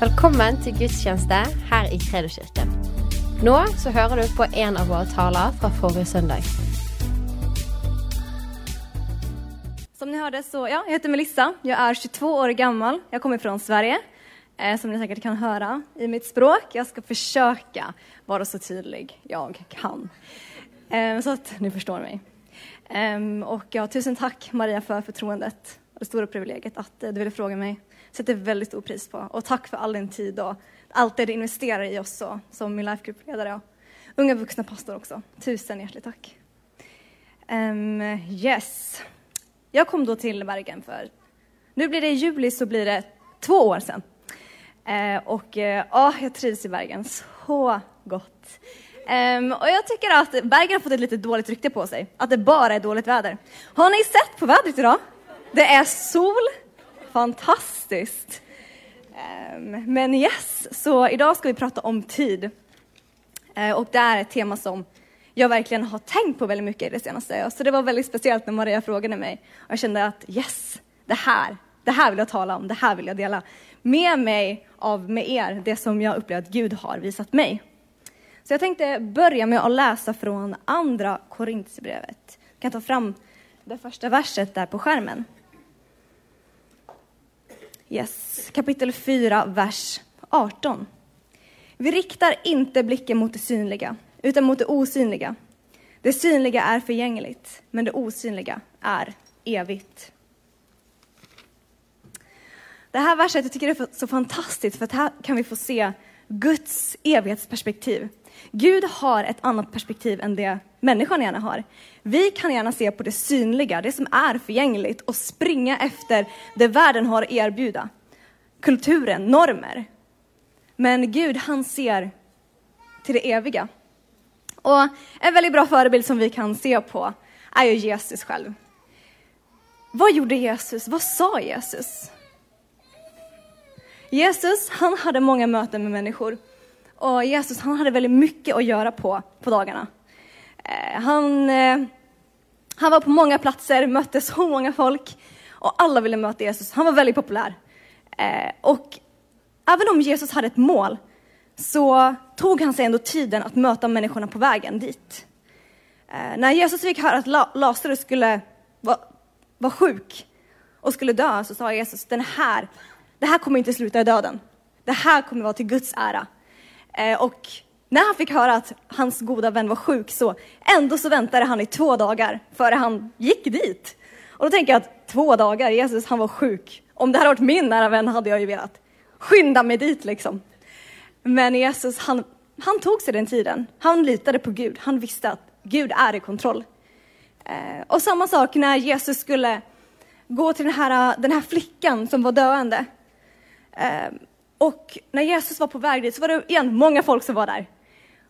Velkommen til gudstjeneste her i Kredoskirken. Nå så hører du på en av våre taler fra forrige søndag. Som ni hörde så, ja, jag heter Melissa, jag är 22 år gammal, jag kommer från Sverige, eh, som ni säkert kan höra i mitt språk. Jag ska försöka vara så tydlig jag kan, eh, så att ni förstår mig. Eh, och ja, tusen tack Maria för förtroendet det stora privilegiet att eh, du ville fråga mig. sätter väldigt stor pris på. Och tack för all din tid och allt det du investerar i oss och, som min lifegruppledare och unga vuxna pastor också. Tusen hjärtligt tack. Um, yes. Jag kom då till Bergen för, nu blir det i juli så blir det två år sedan. Uh, och uh, ja, jag trivs i Bergen så gott. Um, och jag tycker att Bergen har fått ett lite dåligt rykte på sig, att det bara är dåligt väder. Har ni sett på vädret idag? Det är sol, fantastiskt. Ehm, men yes, så idag ska vi prata om tid. Ehm, och det är ett tema som jag verkligen har tänkt på väldigt mycket i det senaste. Så det var väldigt speciellt när Maria frågade mig. Och jag kände att yes, det här, det här vill jag tala om, det här vill jag dela med mig av med er, det som jag upplever att Gud har visat mig. Så jag tänkte börja med att läsa från andra Korinthierbrevet. Jag kan ta fram det första verset där på skärmen. Yes, kapitel 4, vers 18. Vi riktar inte blicken mot det synliga, utan mot det osynliga. Det synliga är förgängligt, men det osynliga är evigt. Det här verset jag tycker jag är så fantastiskt, för att här kan vi få se Guds evighetsperspektiv. Gud har ett annat perspektiv än det människan gärna har. Vi kan gärna se på det synliga, det som är förgängligt och springa efter det världen har att erbjuda. Kulturen, normer. Men Gud, han ser till det eviga. Och en väldigt bra förebild som vi kan se på är ju Jesus själv. Vad gjorde Jesus? Vad sa Jesus? Jesus, han hade många möten med människor. Och Jesus, han hade väldigt mycket att göra på, på dagarna. Eh, han, eh, han var på många platser, mötte så många folk och alla ville möta Jesus. Han var väldigt populär. Eh, och även om Jesus hade ett mål så tog han sig ändå tiden att möta människorna på vägen dit. När Jesus fick höra att Lazarus skulle vara, var sjuk och skulle dö så sa Jesus, den här, det här kommer inte sluta i döden. Det här kommer vara till Guds ära. Och när han fick höra att hans goda vän var sjuk så ändå så väntade han i två dagar före han gick dit. Och då tänker jag att två dagar, Jesus han var sjuk. Om det hade varit min nära vän hade jag ju velat skynda mig dit liksom. Men Jesus han, han tog sig den tiden. Han litade på Gud. Han visste att Gud är i kontroll. Eh, och samma sak när Jesus skulle gå till den här, den här flickan som var döende. Eh, och när Jesus var på väg dit så var det igen många folk som var där.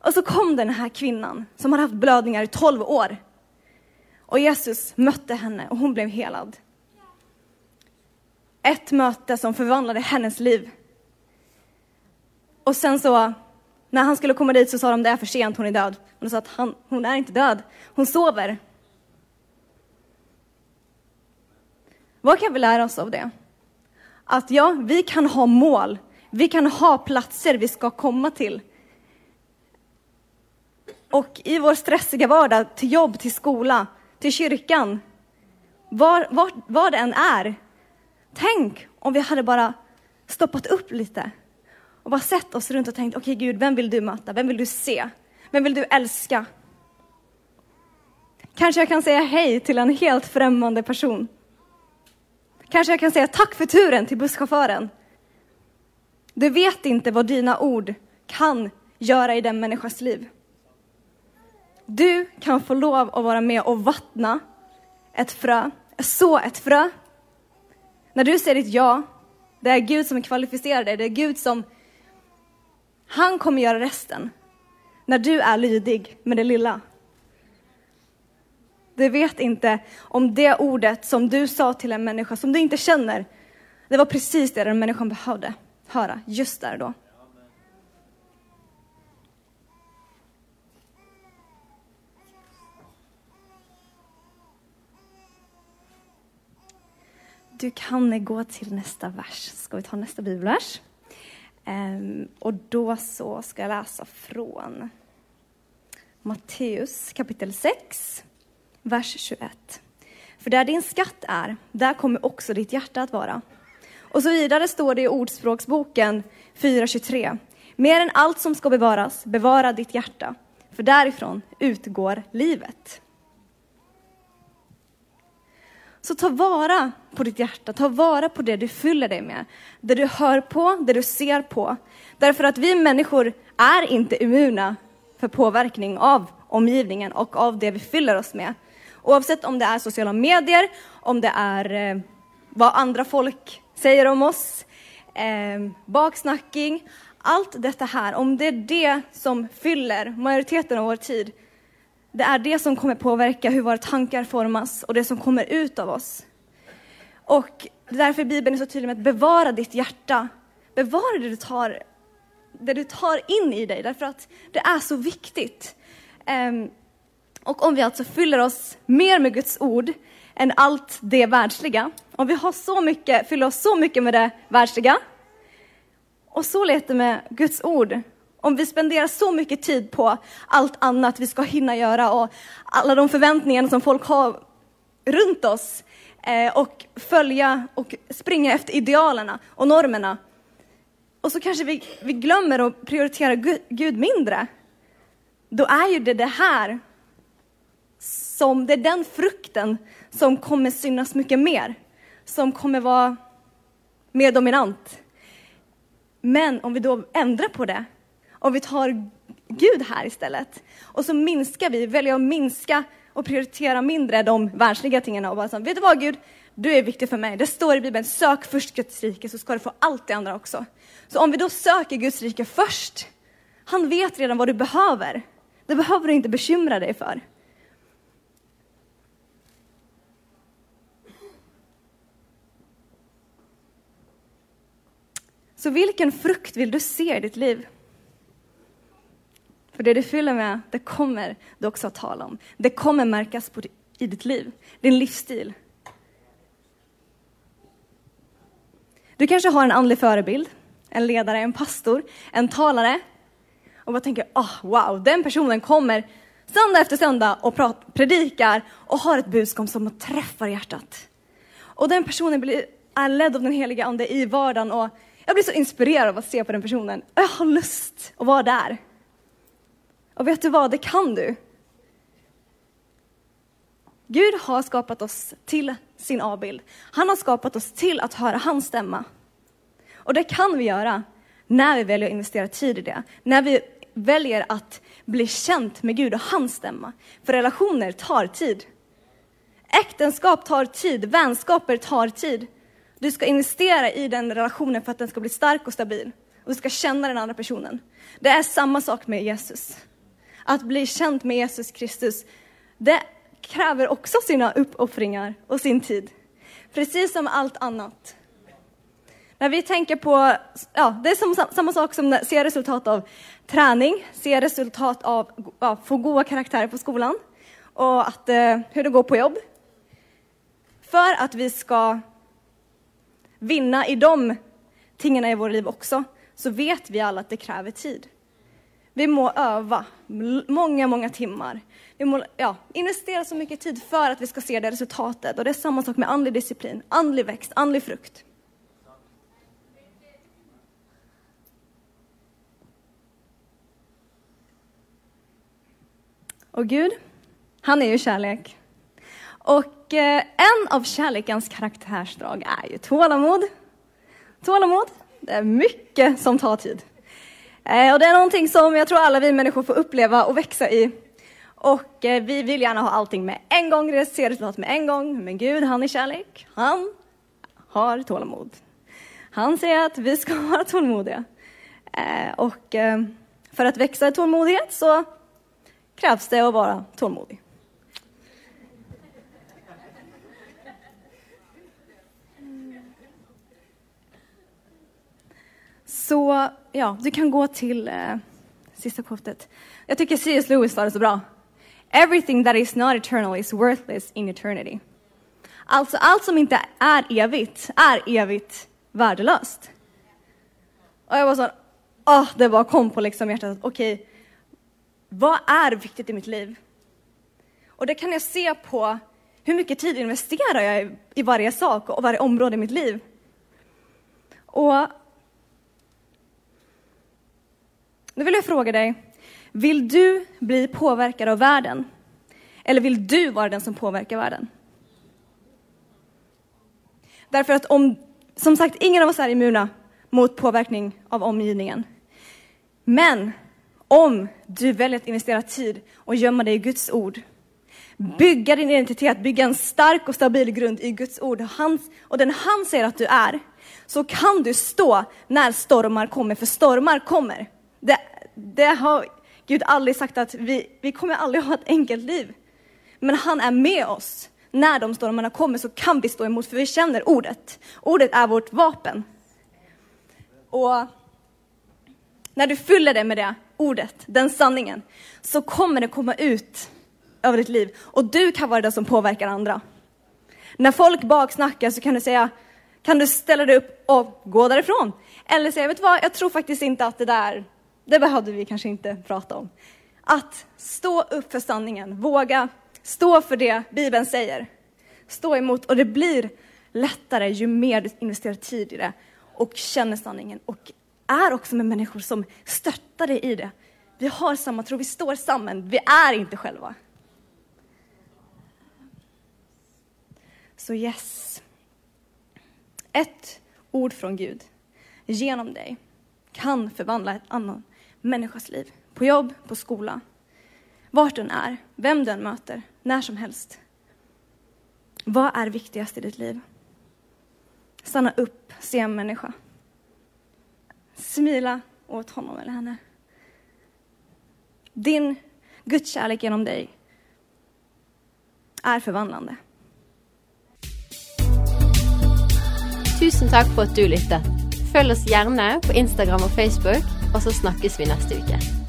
Och så kom den här kvinnan som hade haft blödningar i tolv år. Och Jesus mötte henne och hon blev helad. Ett möte som förvandlade hennes liv. Och sen så, när han skulle komma dit så sa de det är för sent, hon är död. Och de sa att han, hon är inte död, hon sover. Vad kan vi lära oss av det? Att ja, vi kan ha mål, vi kan ha platser vi ska komma till. Och i vår stressiga vardag, till jobb, till skola, till kyrkan, var, var, var det än är. Tänk om vi hade bara stoppat upp lite och bara sett oss runt och tänkt, okej okay, Gud, vem vill du möta? Vem vill du se? Vem vill du älska? Kanske jag kan säga hej till en helt främmande person. Kanske jag kan säga tack för turen till busschauffören. Du vet inte vad dina ord kan göra i den människas liv. Du kan få lov att vara med och vattna ett frö, så ett frö. När du säger ditt ja, det är Gud som kvalificerar dig, det är Gud som, han kommer göra resten. När du är lydig med det lilla. Du vet inte om det ordet som du sa till en människa som du inte känner, det var precis det den människan behövde höra just där då. Du kan gå till nästa vers. Ska vi ta nästa bibelvers? Ehm, och då så ska jag läsa från Matteus kapitel 6, vers 21. För där din skatt är, där kommer också ditt hjärta att vara. Och så vidare står det i Ordspråksboken 4.23. Mer än allt som ska bevaras, bevara ditt hjärta, för därifrån utgår livet. Så ta vara på ditt hjärta, ta vara på det du fyller dig med. Det du hör på, det du ser på. Därför att vi människor är inte immuna för påverkning av omgivningen och av det vi fyller oss med. Oavsett om det är sociala medier, om det är eh, vad andra folk säger om oss, eh, baksnacking, allt detta här, om det är det som fyller majoriteten av vår tid, det är det som kommer påverka hur våra tankar formas och det som kommer ut av oss. Och därför är Bibeln är så tydlig med att bevara ditt hjärta. Bevara det du tar, det du tar in i dig, därför att det är så viktigt. Um, och om vi alltså fyller oss mer med Guds ord än allt det världsliga, om vi har så mycket, fyller oss så mycket med det världsliga, och så lite med Guds ord, om vi spenderar så mycket tid på allt annat vi ska hinna göra och alla de förväntningar som folk har runt oss eh, och följa och springa efter idealerna och normerna. Och så kanske vi, vi glömmer att prioritera Gud mindre. Då är ju det det här som, det är den frukten som kommer synas mycket mer, som kommer vara mer dominant. Men om vi då ändrar på det om vi tar Gud här istället. Och så minskar vi, väljer att minska och prioritera mindre de världsliga tingen och bara så, vet du vad Gud, du är viktig för mig. Det står i Bibeln, sök först Guds rike så ska du få allt det andra också. Så om vi då söker Guds rike först, han vet redan vad du behöver. Det behöver du inte bekymra dig för. Så vilken frukt vill du se i ditt liv? För det du fyller med, det kommer du också att tala om. Det kommer märkas på, i ditt liv, din livsstil. Du kanske har en andlig förebild, en ledare, en pastor, en talare och bara tänker, oh, wow, den personen kommer söndag efter söndag och predikar och har ett budskap som träffar hjärtat. Och den personen blir, är ledd av den heliga ande i vardagen och jag blir så inspirerad av att se på den personen. Jag har lust att vara där. Och vet du vad, det kan du. Gud har skapat oss till sin avbild. Han har skapat oss till att höra hans stämma. Och det kan vi göra när vi väljer att investera tid i det. När vi väljer att bli känt med Gud och hans stämma. För relationer tar tid. Äktenskap tar tid, vänskaper tar tid. Du ska investera i den relationen för att den ska bli stark och stabil. Och du ska känna den andra personen. Det är samma sak med Jesus att bli känd med Jesus Kristus, det kräver också sina uppoffringar och sin tid. Precis som allt annat. När vi tänker på, ja, det är som, samma sak som att se resultat av träning, se resultat av ja, få goda karaktärer på skolan och att, eh, hur det går på jobb. För att vi ska vinna i de tingen i våra liv också, så vet vi alla att det kräver tid. Vi må öva många, många timmar. Vi må ja, investera så mycket tid för att vi ska se det resultatet. Och det är samma sak med andlig disciplin, andlig växt, andlig frukt. Och Gud, han är ju kärlek. Och eh, en av kärlekens karaktärsdrag är ju tålamod. Tålamod, det är mycket som tar tid. Eh, och det är någonting som jag tror alla vi människor får uppleva och växa i. Och eh, vi vill gärna ha allting med en gång, se resultat med en gång. Men Gud, han är kärlek. Han har tålamod. Han säger att vi ska vara tålmodiga. Eh, och för att växa i tålmodighet så krävs det att vara tålmodig. Så ja, du kan gå till eh, sista kortet. Jag tycker C.S. Lewis sa det så bra. Everything that is not eternal is worthless in eternity. Alltså, allt som inte är evigt är evigt värdelöst. Och jag var så, oh, det bara kom på liksom hjärtat, okej, okay, vad är viktigt i mitt liv? Och det kan jag se på hur mycket tid investerar jag i, i varje sak och varje område i mitt liv. Och nu vill jag fråga dig, vill du bli påverkad av världen? Eller vill du vara den som påverkar världen? Därför att om, som sagt, ingen av oss är immuna mot påverkning av omgivningen. Men om du väljer att investera tid och gömma dig i Guds ord, bygga din identitet, bygga en stark och stabil grund i Guds ord hans, och den han säger att du är, så kan du stå när stormar kommer, för stormar kommer. Det, det har Gud aldrig sagt att vi, vi kommer aldrig ha ett enkelt liv. Men han är med oss. När de stormarna kommer så kan vi stå emot, för vi känner ordet. Ordet är vårt vapen. Och när du fyller det med det ordet, den sanningen, så kommer det komma ut över ditt liv. Och du kan vara den som påverkar andra. När folk baksnackar så kan du säga, kan du ställa dig upp och gå därifrån. Eller säga, vet du vad, jag tror faktiskt inte att det där, det behövde vi kanske inte prata om. Att stå upp för sanningen, våga stå för det Bibeln säger. Stå emot och det blir lättare ju mer du investerar tid i det och känner sanningen och är också med människor som stöttar dig i det. Vi har samma tro, vi står samman, vi är inte själva. Så yes. Ett ord från Gud genom dig kan förvandla ett annan människas liv. På jobb, på skola, vart du än är, vem du än möter, när som helst. Vad är viktigast i ditt liv? Stanna upp, se en människa. Smila åt honom eller henne. Din Guds kärlek genom dig är förvandlande. Tusen tack för att du lyssnade. Följ oss gärna på Instagram och Facebook, och så snackas vi nästa vecka.